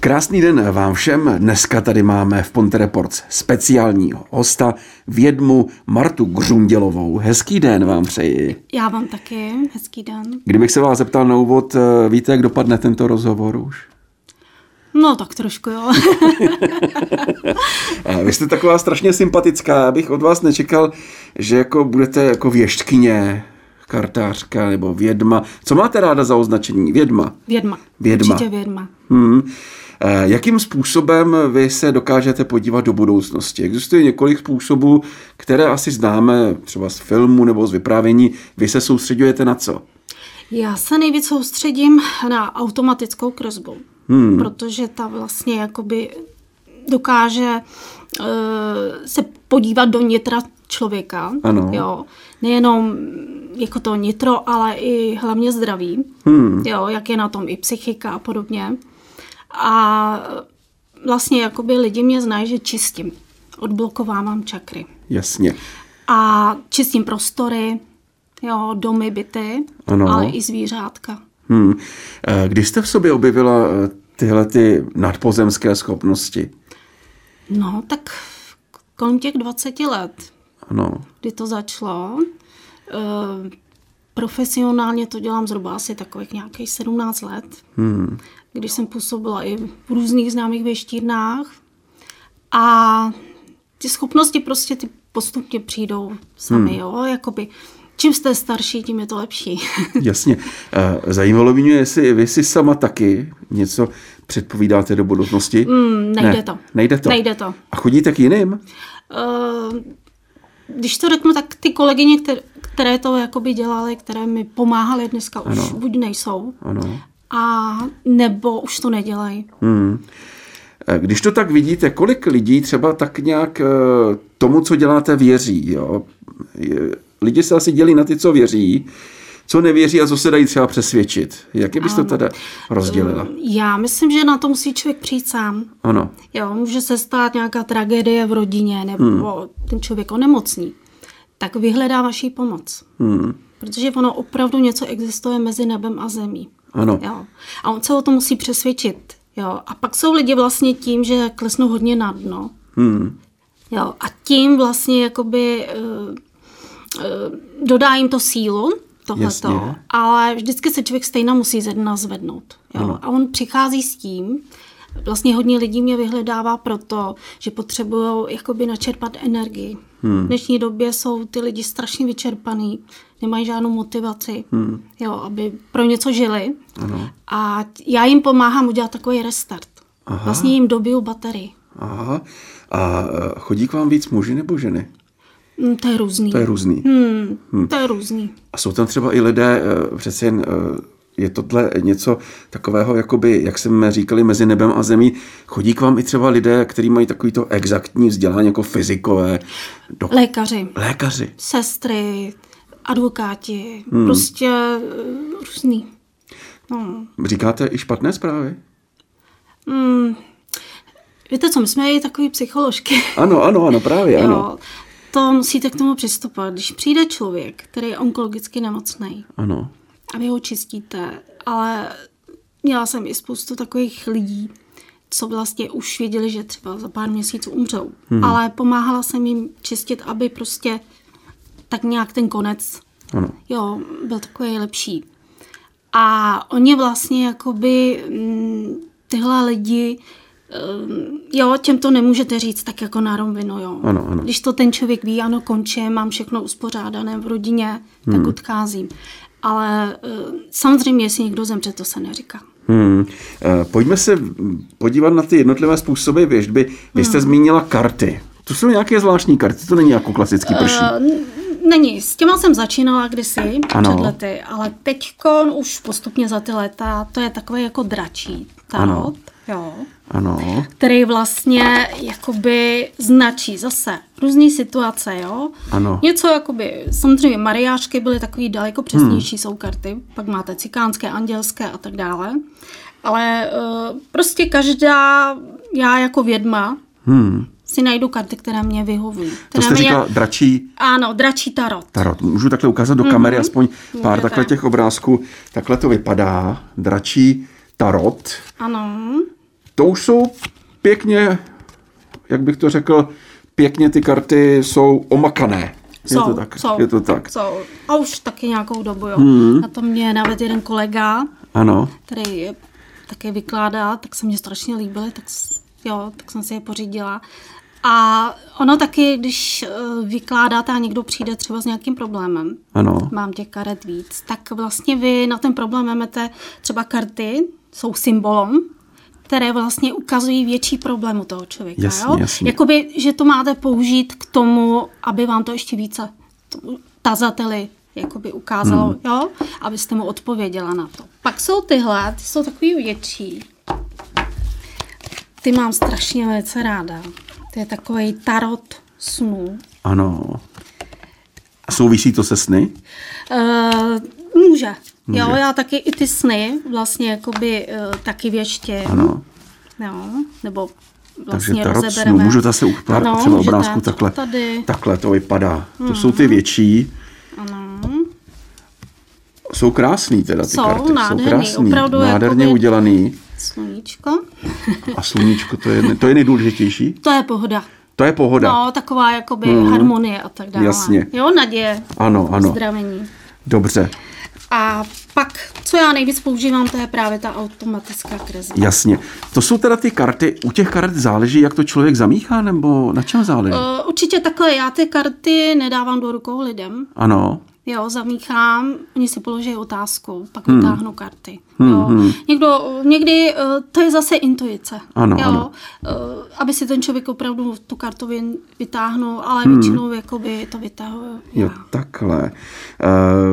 Krásný den vám všem. Dneska tady máme v Ponte Reports speciálního hosta, vědmu Martu Gřundělovou. Hezký den vám přeji. Já vám taky. Hezký den. Kdybych se vás zeptal na úvod, eh, víte, jak dopadne tento rozhovor už? No, tak trošku, jo. Vy jste taková strašně sympatická. Já bych od vás nečekal, že jako budete jako věštkyně, kartářka nebo vědma. Co máte ráda za označení? Vědma. Vědma. Vědma. Určitě vědma. Hmm. Eh, Jakým způsobem vy se dokážete podívat do budoucnosti? Existuje několik způsobů, které asi známe třeba z filmu nebo z vyprávění. Vy se soustředujete na co? Já se nejvíc soustředím na automatickou kresbu, hmm. protože ta vlastně jakoby dokáže uh, se podívat do nitra člověka. Ano. Jo. Nejenom jako to nitro, ale i hlavně zdraví. Hmm. Jo, jak je na tom i psychika a podobně. A vlastně jakoby lidi mě znají, že čistím. Odblokovávám čakry. Jasně. A čistím prostory, jo, domy, byty, Ano. ale i zvířátka. Hmm. Eh, Kdy jste v sobě objevila eh, tyhle ty nadpozemské schopnosti? No, tak kolem těch 20 let, Ano. kdy to začalo. E, profesionálně to dělám zhruba asi takových nějakých 17 let, Hmm. Když jsem působila i v různých známých věštírnách. A ty schopnosti prostě ty postupně přijdou sami, hmm. jo, jakoby čím jste starší, tím je to lepší. Jasně. Eh, Zajímalo by mě, jestli vy si sama taky něco předpovídáte do budoucnosti. Mm, nejde Ne, to. Nejde to. Nejde to. A chodíte k jiným? Eh, když to řeknu, tak ty kolegyně, které, které to jakoby dělaly, které mi pomáhaly dneska, už Ano. buď nejsou, Ano. A nebo už to nedělají. Hmm. Eh, Když to tak vidíte, kolik lidí třeba tak nějak eh, tomu, co děláte, věří? Jo? Lidi se asi dělí na ty, co věří, co nevěří a co se dají třeba přesvědčit. Jak byste to teda rozdělila? Já myslím, že na to musí člověk přijít sám. Ano. Jo, může se stát nějaká tragédie v rodině, nebo hmm. ten člověk onemocní. Tak vyhledá vaší pomoc. Hmm. Protože ono opravdu něco existuje mezi nebem a zemí. Ano. Jo. A on se o to musí přesvědčit. Jo. A pak jsou lidi vlastně tím, že klesnou hodně na dno. Hmm. Jo. A tím vlastně jakoby uh, uh, dodá jim to sílu, Jasně. tohleto, ale vždycky se člověk stejně musí ze dna zvednout. Jo. Ano. A on přichází s tím, vlastně hodně lidí mě vyhledává proto, že potřebují jakoby načerpat energii. Hmm. V dnešní době jsou ty lidi strašně vyčerpaný, nemají žádnou motivaci, hmm. jo, aby pro něco žili. Ano. A já jim pomáhám udělat takový restart. Aha. Vlastně jim dobiju baterii. Aha. A eh, chodí k vám víc muži nebo ženy? Mm, to je různý. To je různý. Hmm, hmm. To je různý. A jsou tam třeba i lidé, eh, přece jen eh, je tohle něco takového, jakoby, jak jsme říkali, mezi nebem a zemí. Chodí k vám i třeba lidé, kteří mají takovýto exaktní vzdělání jako fyzikové, do... Lékaři, lékaři. sestry, advokáti, hmm. prostě eh, různý. No. Říkáte i špatné zprávy? Hmm. Víte co, my jsme i takový psycholožky. Ano, ano, ano, právě, ano. Jo, to musíte k tomu přistupovat. Když přijde člověk, který je onkologicky nemocný Ano. A vy ho čistíte, ale měla jsem i spoustu takových lidí, co vlastně už věděli, že třeba za pár měsíců umřou. Hmm. Ale pomáhala jsem jim čistit, aby prostě tak nějak ten konec Ano. jo, byl takový lepší. A oni vlastně jakoby mm, tyhle lidi, mm, jo, těm to nemůžete říct tak jako na rovinu, jo. Ano, ano. Když to ten člověk ví, ano, končím, mám všechno uspořádané v rodině, tak Hmm. odcházím. Ale eh, samozřejmě, jestli někdo zemře, to se neříká. Hmm. Eh, Pojďme se podívat na ty jednotlivé způsoby věžby. Vy jste zmínila karty. To jsou nějaké zvláštní karty, to není jako klasický prší. Eh, n- Není, s těma jsem začínala kdysi Ano. před lety, ale teďkon už postupně za ty léta, to je takový jako dračí Ano. tarot, jo, Ano. který vlastně jakoby značí zase různé situace, jo. Ano. Něco jakoby, samozřejmě mariášky byly takový daleko přesnější, hmm. jsou karty, pak máte cikánské, andělské a tak dále, ale uh, prostě každá, já jako vědma, Hmm. si najdu karty, které mě vyhovují. To jste mě- říkala dračí Ano, dračí tarot. tarot. Můžu takhle ukázat do kamery Mhm. aspoň pár Můžete. takhle těch obrázků. Takhle to vypadá. Dračí tarot. Ano. To už jsou pěkně, jak bych to řekl, pěkně ty karty jsou omakané. Je Jsou, to tak? jsou, Je to tak. Jsou. A už taky nějakou dobu, jo. Hmm. Na to mě navedl jeden kolega, Ano. který je také vykládá, tak se mě strašně líbily, tak, jo, tak jsem si je pořídila. A ono taky, když eh, vykládáte a někdo přijde třeba s nějakým problémem, Ano. mám těch karet víc, tak vlastně vy na ten problém vezmete třeba karty, jsou symbolem, které vlastně ukazují větší problém u toho člověka. Jasně, jo? jasně. Jakoby, že to máte použít k tomu, aby vám to ještě více tazateli jakoby ukázalo, hmm. jo? abyste mu odpověděla na to. Pak jsou tyhle, ty jsou takový větší. Ty mám strašně velice ráda. To je takový tarot snů. Ano. A souvisí to se sny? Uh, může. Může. Jo, já taky i ty sny vlastně jakoby uh, taky věštím. Ano. Jo, nebo Takže vlastně tarot rozebereme. snů. Můžu zase ukázat Ano, třeba obrázku takhle. Tady. Takhle to vypadá. To jsou ty větší. Ano. Jsou krásný teda ty Jsou karty. nádherný, jsou krásný. opravdu Nádherně jakoby- udělaný. Sluníčko. A sluníčko, to je, to je nejdůležitější. To je pohoda. To je pohoda. No, taková jakoby mm. harmonie a tak dále. Jasně. Jo, naděje. Ano, ano. Zdravení. Dobře, A pak, co já nejvíc používám, to je právě ta automatická kresba. jasně. To jsou teda ty karty, u těch karet záleží, jak to člověk zamíchá, nebo na čem záleží? Uh, určitě takhle, já ty karty nedávám do rukou lidem. Ano, Jo, zamíchám, oni si položí otázku, pak Hmm. vytáhnou karty. Jo. Někdo, někdy uh, to je zase intuice. Ano, jo. ano. Uh, aby si ten člověk opravdu tu kartu vy- vytáhnul, ale Hmm. většinou jakoby to vytahuju. jo, takhle.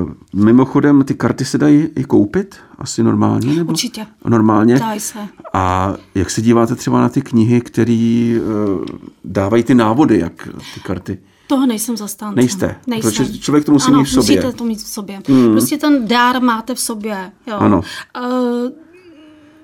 Uh, mimochodem, ty karty se dají i koupit? Asi normálně? Nebo? Určitě. Normálně? Dají se. A jak se díváte třeba na ty knihy, které uh, dávají ty návody, jak ty karty? Toho nejsem zastánce. Nejste, Nejsem. protože člověk to musí ano, mít v sobě. musíte to mít v sobě. Hmm. Prostě ten dár máte v sobě. Jo. Ano. Uh,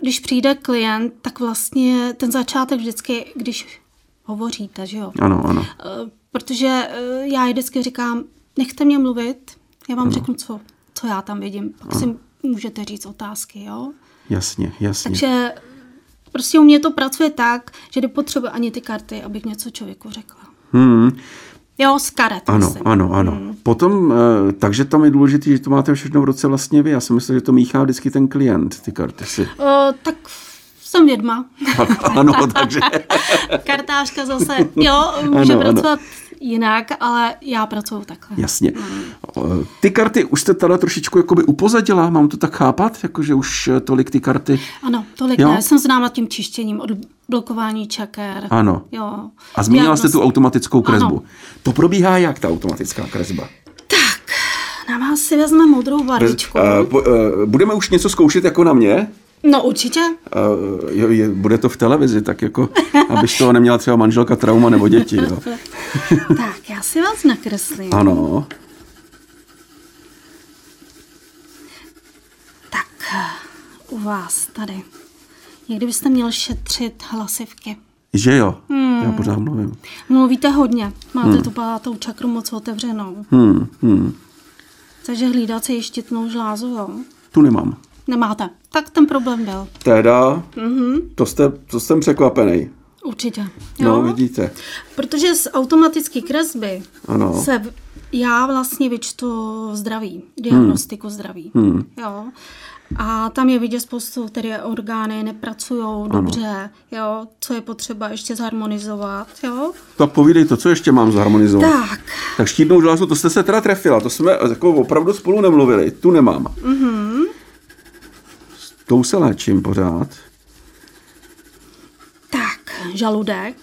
když přijde klient, tak vlastně ten začátek vždycky, když hovoříte, že jo. Ano, ano. Uh, protože uh, já vždycky říkám, nechte mě mluvit, já vám ano. řeknu, co, co já tam vidím. Pak si můžete říct otázky, jo. Jasně, jasně. Takže prostě u mě to pracuje tak, že nepotřebuje ani ty karty, abych něco člověku řekla. Hmm. Jo, z karet. Ano, myslím. ano, ano. Hmm. Potom, eh, takže tam je důležité, že to máte všechno v roce vlastně vy. Já si myslím, že to míchá vždycky ten klient, ty karty si. Uh, tak jsem vědma. ano, takže Kartářka zase, jo, může Ano, ano. Jinak, ale já pracuju takhle. jasně. Ty karty už jste teda trošičku jakoby upozadila, mám to tak chápat, jakože už eh, tolik ty karty. Ano, tolik Jo? ne. Jsem známa tím čištěním od blokování čaker. Ano. Jo. A zmínila jste tu Diagnost- automatickou kresbu. Ano. To probíhá jak ta automatická kresba? Tak, na vás si vezme modrou barvičku. Eh, po- eh, Budeme už něco zkoušet jako na mě? No určitě. Uh, jo, je, bude to v televizi, tak jako, abyš toho neměla třeba manželka trauma nebo děti. Jo. tak, já si vás nakreslím. Ano, Tak, u vás tady. Někdy byste měl šetřit hlasivky. že jo, hmm. já pořád mluvím. Mluvíte hodně, máte hmm. tu pátou čakru moc otevřenou. Hmm, hmm. Takže hlídat si štítnou žlázu, jo? Tu nemám. Nemáte. Tak ten problém byl. Teda, Mhm. to, jste, to jsem překvapený. Určitě. No, Jo? vidíte. Protože z automatické kresby Ano. se já vlastně vyčtu zdraví, diagnostiku zdraví. Hmm. Jo. A tam je vidět spoustu, které orgány nepracují dobře, jo, co je potřeba ještě zharmonizovat, jo. Tak povídej to, co ještě mám zharmonizovat. Tak, Tak štítnou žlázu, to jste se teda trefila, to jsme jako opravdu spolu nemluvili, tu nemám. mhm. Tou se léčím pořád. tak, žaludek,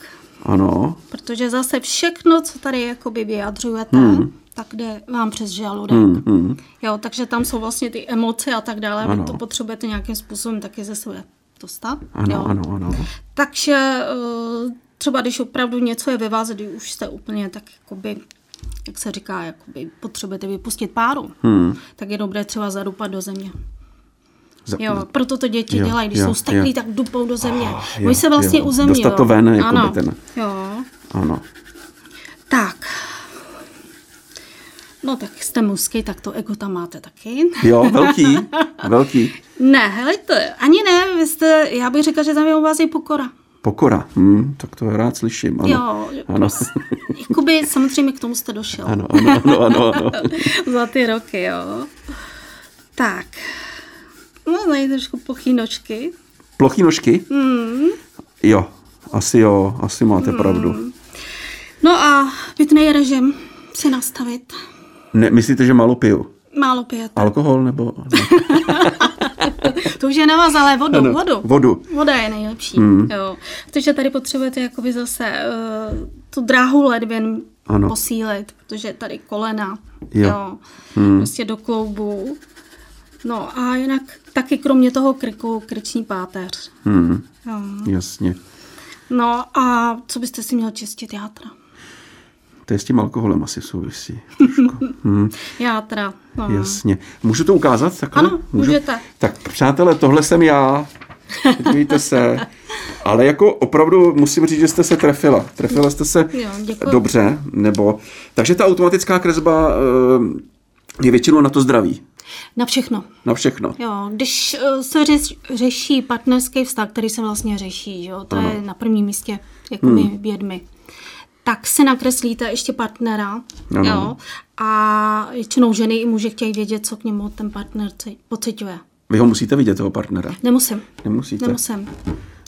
Ano, protože zase všechno, co tady jakoby vyjadřujete, hmm. tak jde vám přes žaludek. hmm, hmm. Jo, takže tam jsou vlastně ty emoce a tak dále. Ano. Vy to potřebujete nějakým způsobem taky ze sebe dostat. ano, jo. ano, ano. Takže eh, třeba když opravdu něco je ve vás, kdy už jste úplně tak jakoby, jak se říká, jakoby potřebujete vypustit páru, Hmm. tak je dobré třeba zadupat do země. Za- Jo, proto to děti Jo, dělají, když jo, jsou steklí, tak dupou do země. Ah, Oni se vlastně jo. uzemňují. Dostat to ven, jakoby ano. ten- Jo. Ano. Tak. No tak jste mužský, tak to ego tam máte taky. Jo, velký. Velký. Ne, helejte, ani ne, vy jste, já bych řekla, že tam je u vás i pokora. Pokora, hm, tak to rád slyším. Ano. Jo, ano. jakoby samozřejmě k tomu jste došel. Ano, ano, ano, ano, ano. Za ty roky, jo. Tak. No, tady trošku plochý nožky. Plochý nožky? Mm. Jo, asi jo, asi máte pravdu. No a pitný režim si nastavit. Ne, myslíte, že málo piju? Málo pijete. Alkohol nebo... Ne. To už je na vás, ale vodu, Ano, vodu. vodu. Voda je nejlepší, Mm. jo. Protože tady potřebujete jakoby zase uh, tu dráhu ledvin Ano. posílit, protože tady kolena, Jo. jo, Mm. prostě do kloubů. No a jinak taky kromě toho krku, krční páteř. Hm, Jo. jasně. No a co byste si měl čistit játra? To je s tím alkoholem asi souvisí. Trošku. Hm, Játra, no. jasně. Můžu to ukázat takhle? Ano, Můžu? můžete. Tak přátelé, tohle jsem já. Podívejte se. Ale jako opravdu musím říct, že jste se trefila. Trefila jste se Jo, děkuji. dobře, nebo... Takže ta automatická kresba eh, je většinou na to zdraví. Na všechno. Na všechno. Jo, když eh, se řeš, řeší partnerský vztah, který se vlastně řeší, jo, to je na prvním místě, jako my Hmm. vědmi, tak si nakreslíte ještě partnera, Ano. jo, a většinou ženy i muži chtějí vědět, co k němu ten partner ci- pociťuje. Vy ho musíte vidět, toho partnera. Nemusím, Nemusíte. nemusím.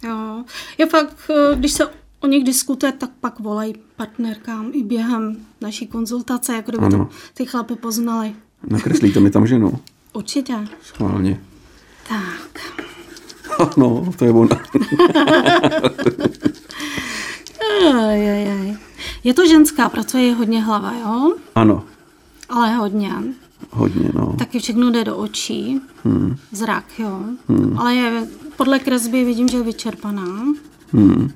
Jo. Je fakt, eh, když se o nich diskutuje, tak pak volají partnerkám i během naší konzultace, jako kdyby Ano. to ty chlapy poznali. Nakreslíte mi tam ženu. Určitě. Schválně. Tak. No, to je ona. Je to ženská, pracuje hodně hlava, jo? Ano, Ale hodně. hodně, no. Taky všechno jde do očí. Hmm. Zrak, jo. Hmm. Ale je, podle kresby vidím, že je vyčerpaná. Hmm.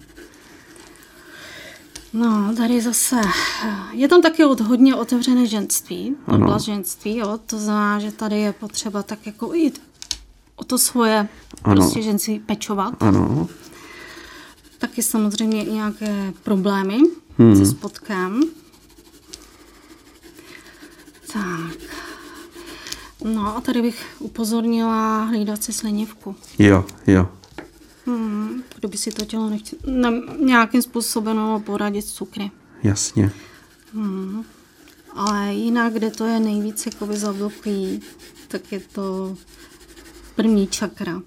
No, tady zase, je tam taky od hodně otevřené ženství, oblast ženství, jo, to znamená, že tady je potřeba tak jako jít o to svoje Ano. prostě ženství pečovat. Ano. Taky samozřejmě i nějaké problémy Hmm. se spodkem. Tak. No a tady bych upozornila hlídat si slinivku. Jo, jo. Hmm, kdo by si to tělo nechtěl ne, nějakým způsobem poradit s cukry. Jasně. Ale jinak, kde to je nejvíc jakoby zavlklý, tak je to první čakra,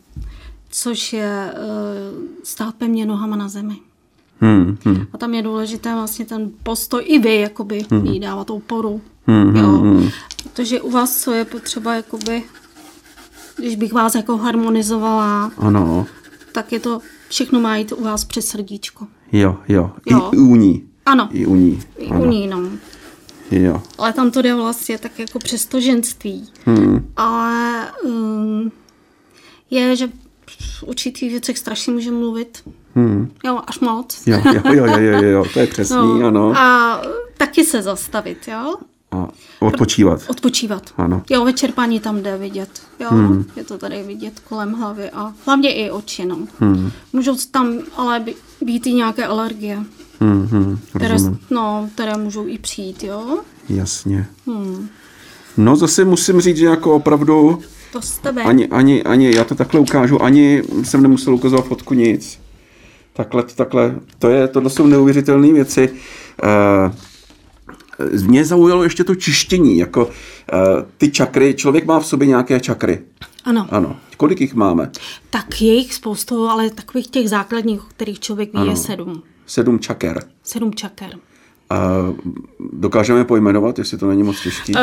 což je uh, stát pevně nohama na zemi. Hmm, hmm. A tam je důležité vlastně ten postoj, i vy, jakoby, hmm. jí dávat oporu. Hmm, jo. hmm, hmm. Protože u vás, co je potřeba, jakoby, když bych vás jako harmonizovala, Ano. Tak je to, všechno má jít u vás přes srdíčko. Jo, jo. Jo. I u ní. Ano, I u ní. i Ano. u ní, no. Jo. Ale tam to jde vlastně tak jako přes to ženství. Hmm. Ale um, je, že v určitých věcech strašně může mluvit. Hmm. Jo, až moc. Jo, jo, jo, jo, jo, jo, to je přesný, ano. No, A taky se zastavit, jo? A odpočívat. Odpočívat. Ano. Jo, vyčerpání tam jde vidět. Jo, hmm. je to tady vidět kolem hlavy a hlavně i oči, no. Hmm. Můžou tam ale být i nějaké alergie, Hmm, hmm. které, no, které můžou i přijít, jo. Jasně. Hmm. No zase musím říct, že jako opravdu To z tebe. ani, ani, ani, já to takhle ukážu, ani jsem nemusel ukazovat fotku nic. Takhle, takhle, to je, tohle jsou neuvěřitelné věci. Uh, mě zaujalo ještě to čištění, jako uh, ty čakry, člověk má v sobě nějaké čakry. Ano. Ano. Kolik jich máme? Tak je jich spoustu, ale takových těch základních, o kterých člověk ví, Ano. je sedm. Sedm čaker. Sedm čaker. A dokážeme pojmenovat, jestli to není moc těžký? Uh,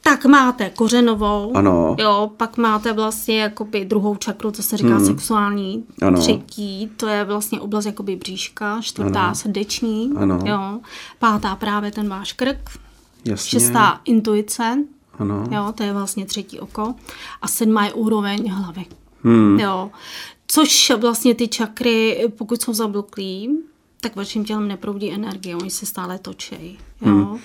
tak máte kořenovou, Ano. jo, pak máte vlastně jakoby druhou čakru, to se říká hmm. sexuální, Ano. třetí, to je vlastně oblast jakoby bříška, čtvrtá Ano. srdeční, Ano. jo, pátá právě ten váš krk, Jasně. šestá intuice, Ano. jo, to je vlastně třetí oko, a sedmá je úroveň hlavy. Hmm. Jo. Což vlastně ty čakry, pokud jsou zabloklí, tak vaším tělem neproudí energie, oni se stále točí. Jo. Hmm.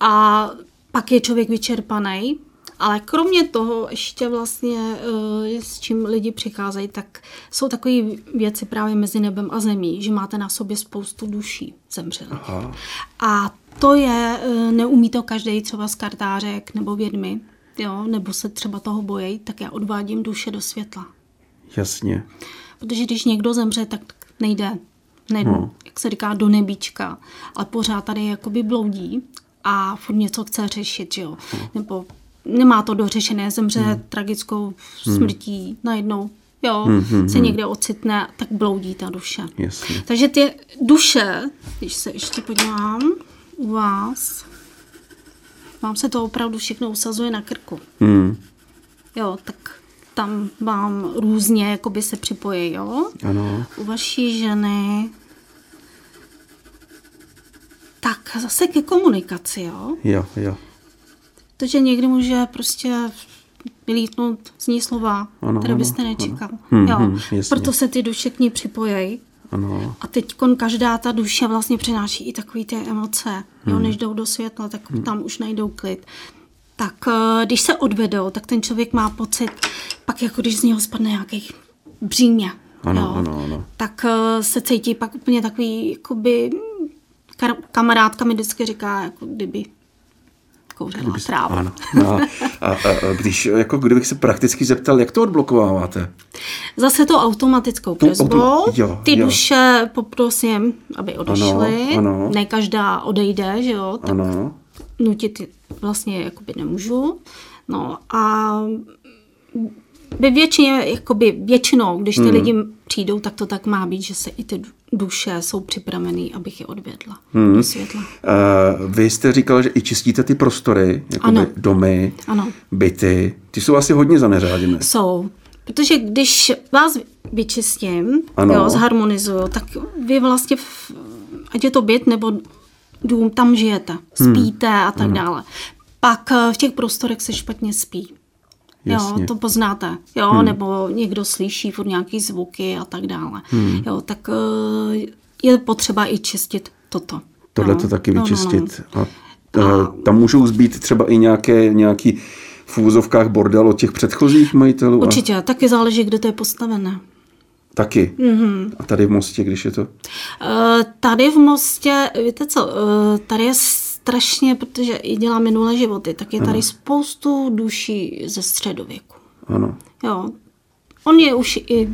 A pak je člověk vyčerpaný, ale kromě toho ještě vlastně, eh, s čím lidi přicházejí, tak jsou takové věci právě mezi nebem a zemí, že máte na sobě spoustu duší zemřelých. Aha. A to je, eh, neumí to každý třeba z kartářek nebo vědmy, jo, nebo se třeba toho bojí, tak já odvádím duše do světla. Jasně. Protože když někdo zemře, tak nejde, nejde no. jak se říká, do nebíčka, ale pořád tady jakoby bloudí a furt něco chce řešit, že jo. No. Nebo nemá to dořešené, zemře hmm. tragickou smrtí hmm. najednou, jo, hmm, hmm, se hmm. někde ocitne, tak bloudí ta duše. Jasně. Takže ty duše, když se ještě podívám u vás, vám se to opravdu všechno usazuje na krku. Hmm. Jo, tak tam vám různě jakoby se připojí, jo? Ano. U vaší ženy tak zase ke komunikaci, jo? Jo, jo. Protože někdy může prostě vylítnout z ní slova, Ano, které ano, byste ano. nečekal. Hm, jo. hm, jasně. Proto se ty duše k ní připojí. Ano. A teď každá ta duše vlastně přináší i takové ty emoce. Jo, Hmm. než jdou do světla, tak tam už najdou klid. Tak eh, když se odvedou, tak ten člověk má pocit, pak jako když z něho spadne nějaký břímě. Ano, jo, ano, ano. Tak eh, se cítí pak úplně takový, jakoby, kar- kamarádka mi vždycky říká, jako kdyby kouřila Kdyby trávu. Ano. No, a, a, a, když, jako kdybych se prakticky zeptal, jak to odblokováváte? Zase to automatickou Tu prosbou. autom- Ty jo. duše poprosím, aby odešly. ano. Ne každá odejde, že jo? Tak Ano. nutit vlastně jakoby nemůžu. No a ve většině, jakoby většinou, když ty Hmm. lidi přijdou, tak to tak má být, že se i ty duše jsou připravený, abych je odvedla Hmm. do světla. Uh, vy jste říkal, že i čistíte ty prostory, jako Ano. domy, Ano. byty. Ty jsou asi hodně zaneřáděné. Jsou. Protože když vás vyčistím, Ano. jo, zharmonizuju, tak vy vlastně, v, ať je to byt nebo dům, tam žijete, Hmm. spíte a tak dále. Pak eh, v těch prostorech se špatně spí. Jasně. Jo, to poznáte. Jo, hmm. nebo někdo slyší furt nějaký zvuky a tak dále. Hmm. Jo, tak eh, je potřeba i čistit toto. Tohle jo. to taky No, no, no. vyčistit. A, uh, tam můžou zbýt třeba i nějaké, nějaký v úvozovkách bordel od těch předchozích majitelů. A Určitě, taky záleží, kde to je postavené. taky. Mhm. A tady v Mostě, když je to... Eh, Tady v Mostě, víte co, eh, tady je strašně, protože i dělám minulé životy, tak je tady spoustu duší ze středověku. Ano. Jo. On je už i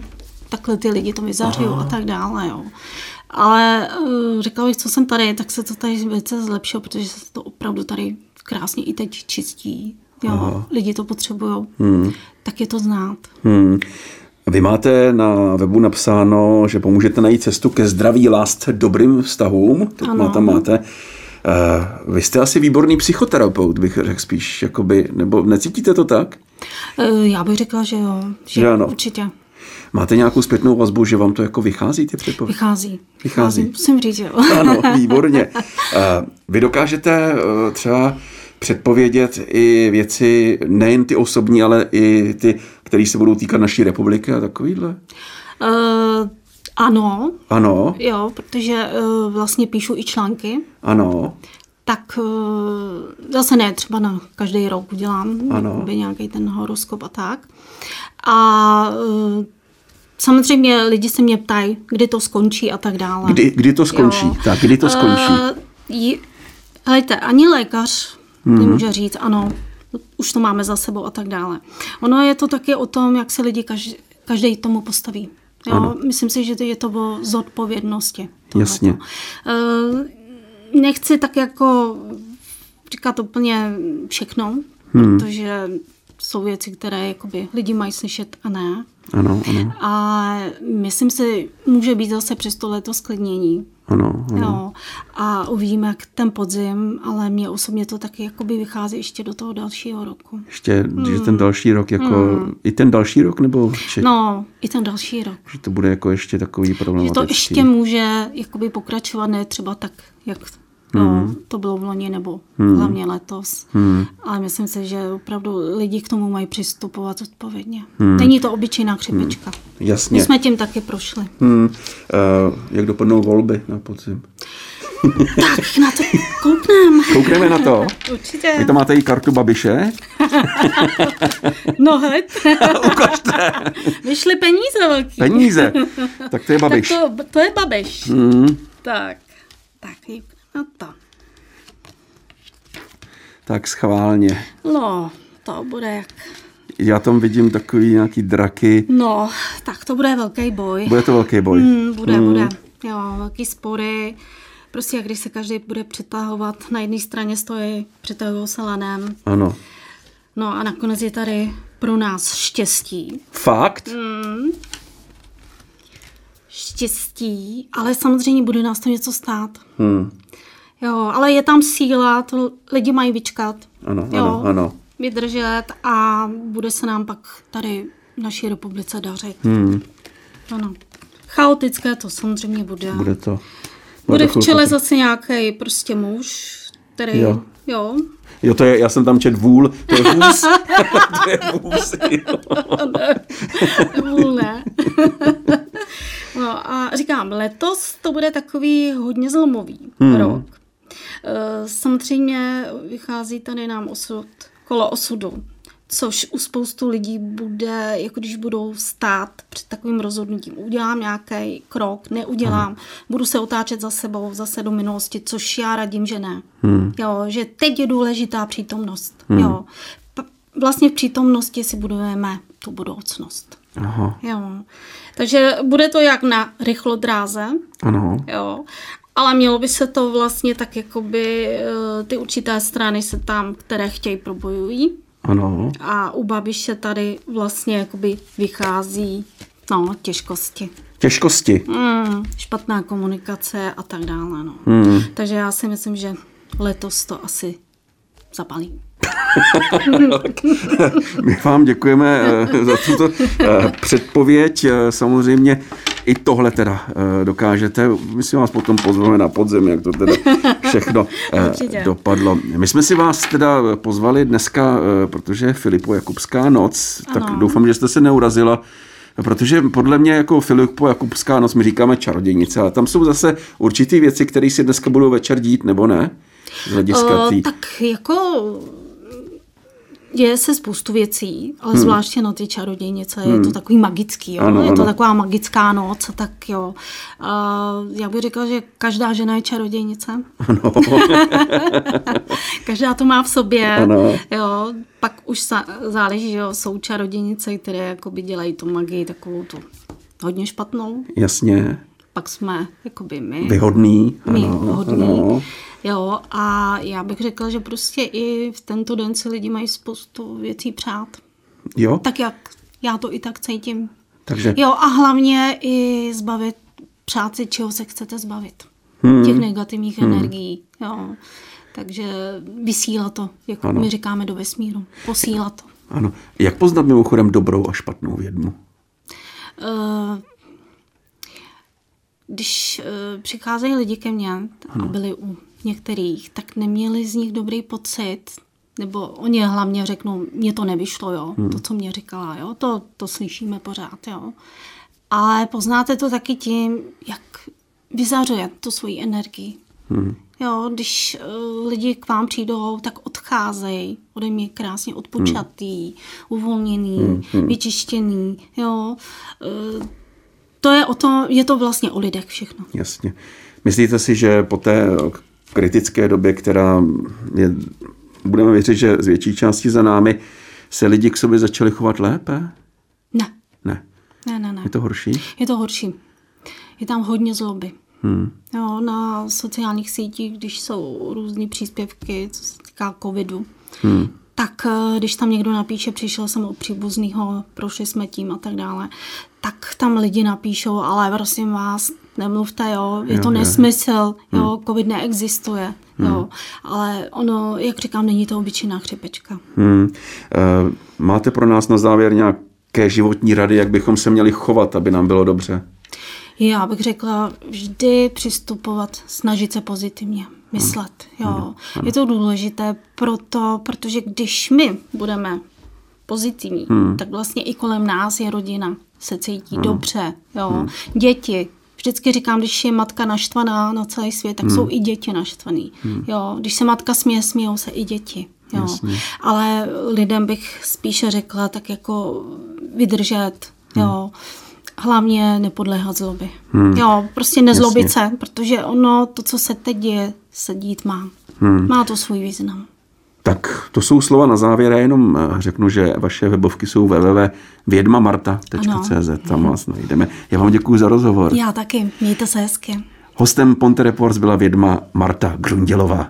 takhle ty lidi to vyzařují a tak dále, jo. Ale uh, řekla bych, co jsem tady, tak se to tady velice zlepšilo, protože se to opravdu tady krásně i teď čistí. Jo. Aha. Lidi to potřebují. Hmm. Tak je to znát. Hmm. Vy máte na webu napsáno, že pomůžete najít cestu ke zdraví, lásce, dobrým vztahům. Ano. má tam máte. Uh, vy jste asi výborný psychoterapeut, bych řekl spíš, jakoby, nebo necítíte to tak? Uh, já bych řekla, že jo. Že Že ano. Určitě. Máte nějakou zpětnou vazbu, že vám to jako vychází, ty předpovědi? Vychází. Vychází. Musím říct, jo. Ano, výborně. Eh, Vy dokážete eh, třeba předpovědět i věci, nejen ty osobní, ale i ty, které se budou týkat naší republiky a takovýhle? Uh, ano, Ano, jo, protože uh, vlastně píšu i články, ano, tak uh, zase ne, třeba na každý rok udělám Ano. nějaký ten horoskop a tak. A uh, samozřejmě lidi se mě ptají, kdy to skončí a tak dále. kdy, kdy to skončí? Jo. Tak, kdy to skončí? Uh, jí- Helejte, ani lékař Mhm. nemůže říct, ano, už to máme za sebou a tak dále. Ono je to taky o tom, jak se lidi každý, každý tomu postaví. Jo? Ano. Myslím si, že to je to o zodpovědnosti. Jasně. Uh, nechci tak jako říkat úplně všechno, Hmm. protože jsou věci, které jakoby lidi mají slyšet a ne. Ano, ano, A myslím si, může být zase přesto letos sklidnění. Ano, ano. No, a uvidíme, jak ten podzim, ale mě osobně to taky jakoby vychází ještě do toho dalšího roku. Ještě, že ten další rok, jako, i ten další rok, nebo či, No, i ten další rok. že to bude jako ještě takový Že problematický? to ještě může jakoby pokračovat, ne třeba tak, jak no, to bylo v loni nebo hlavně letos. Hmm. Ale myslím si, že opravdu lidi k tomu mají přistupovat zodpovědně. Není to obyčejná chřipička. My Jasně. jsme tím taky prošli. Hmm. Uh, jak dopadnou volby na podzim? Tak na to koukneme. Koukneme na to. Určitě. Vy tam máte i kartu Babiše. No hned. Ukažte. Vyšly peníze velký. Peníze. Tak to je Babiš. Tak to, to je Babiš. Hmm. Tak. Tak, to. Tak schválně. No, to bude jak... Já tam vidím takový nějaký draky. No, tak to bude velký boj. Bude to velký boj. Mm, bude, mm. bude. Jo, velký spory. Prostě jak když se každý bude přetahovat, na jedné straně stojí, přetahují se lanem. Ano. No a nakonec je tady pro nás štěstí. Fakt? Mm. Štěstí, ale samozřejmě bude nás to něco stát. Hmm. Jo, ale je tam síla, to lidi mají vyčkat. Ano, jo, ano, ano. Vydržet a bude se nám pak tady v naší republice dařit. Hmm. Ano. Chaotické to samozřejmě bude. Bude to. Bude to v čele chvilku- zase nějaký prostě muž, který, Jo. jo, jo to je, já jsem tam čet vůl, to je vůz. to je vůz, jo. Vůl ne. no a říkám, letos to bude takový hodně zlomový hmm. rok. E, Samozřejmě vychází tady nám osud, kolo osudu, což u spoustu lidí bude, jako když budou stát před takovým rozhodnutím. Udělám nějaký krok, neudělám, hmm. budu se otáčet za sebou, zase do minulosti, což já radím, že ne. Hmm. Jo, že teď je důležitá přítomnost. Hmm. Jo. Vlastně v přítomnosti si budujeme tu budoucnost. Aha, Jo. Takže bude to jak na rychlodráze, ano. jo. Ale mělo by se to vlastně tak, jakoby eh, ty určité strany se tam, které chtějí, probojují. Ano. A u Babiše tady vlastně jakoby vychází no, těžkosti. Těžkosti. Mm, špatná komunikace a tak dále. No. Hmm. Takže já si myslím, že letos to asi zapalí. My vám děkujeme eh, za tuto eh, předpověď. Samozřejmě i tohle teda eh, dokážete. My si vás potom pozveme na podzem, jak to teda všechno eh, dopadlo. My jsme si vás teda pozvali dneska, eh, protože je Filipo Jakubská noc, tak Ano. doufám, že jste se neurazila. Protože podle mě jako Filipo Jakubská noc my říkáme čarodějnice, ale tam jsou zase určitý věci, které si dneska budou večer dít, nebo ne? Z hlediska O, tý... tak jako děje se spoustu věcí, ale hmm. zvláště na ty čarodějnice je to takový magický, jo? Ano, je to ano. taková magická noc, tak jo. A já bych řekla, že každá žena je čarodějnice. Ano. Každá to má v sobě. Ano. Jo, pak už sa, záleží, že jo, jsou čarodějnice, které jakoby dělají tu magii takovou tu hodně špatnou. Jasně. Pak jsme jakoby my. Vyhodný. my ano, hodní. ano. Jo, a já bych řekla, že prostě i v tento den si lidi mají spoustu věcí přát. Jo, Tak jak já to i tak cítím. takže Jo, a hlavně i zbavit, přát si, čeho se chcete zbavit. Hmm. Těch negativních hmm. energií. Jo. Takže vysílat to, jak Ano. my říkáme do vesmíru. Posílat to. ano. Jak poznat mimochodem dobrou a špatnou vědmu? Eh, Když eh, přicházejí lidi ke mně a byli u některých, tak neměli z nich dobrý pocit, nebo oni hlavně řeknou, mně to nevyšlo, jo, hmm. to, co mě říkala, jo, to, to slyšíme pořád, jo. Ale poznáte to taky tím, jak vyzařuje tu svoji energii. Hmm. Jo, když uh, lidi k vám přijdou, tak odcházejí ode mě krásně odpočatý, hmm. uvolněný, hmm. vyčištěný, jo. Uh, to je o to, je to vlastně o lidech všechno. Jasně. Myslíte si, že po té kritické době, která je, budeme věřit, že z větší části za námi, se lidi k sobě začali chovat lépe? Ne, Ne. ne, ne, ne. Je to horší? Je to horší. Je tam hodně zloby. Hmm. Jo, na sociálních sítích, když jsou různé příspěvky, co se týká covidu, Hmm. tak eh, když tam někdo napíše, přišel jsem od příbuznýho, prošli jsme tím a tak dále, tak tam lidi napíšou, ale prosím vás, nemluvte, jo, je Jo, to nesmysl, jo, covid neexistuje, jo, ale ono, jak říkám, není to obyčejná chřipečka. Hmm. Eh, Máte pro nás na závěr nějaké životní rady, jak bychom se měli chovat, aby nám bylo dobře? Já bych řekla vždy přistupovat, snažit se pozitivně, myslet. Jo. Je to důležité proto, protože když my budeme pozitivní, hmm. tak vlastně i kolem nás je rodina, se cítí hmm. dobře. Jo. Hmm. Děti. Vždycky říkám, když je matka naštvaná na celý svět, tak hmm. jsou i děti naštvaný. Hmm. Jo. Když se matka směje, smějou se i děti. Jo. Jasně. Ale lidem bych spíše řekla tak jako vydržet. Jo. Hlavně nepodléhat zlobě. Hmm. Jo, prostě nezlobit Jasně. se, protože ono, to, co se teď děje, se dít má. Hmm. Má to svůj význam. Tak to jsou slova na závěr. Já jenom eh, řeknu, že vaše webovky jsou www.vědmamarta.cz. Tam vás najdeme. Já vám děkuji za rozhovor. Já taky. Mějte se hezky. Hostem Ponte Reports byla vědma Marta Grundělová.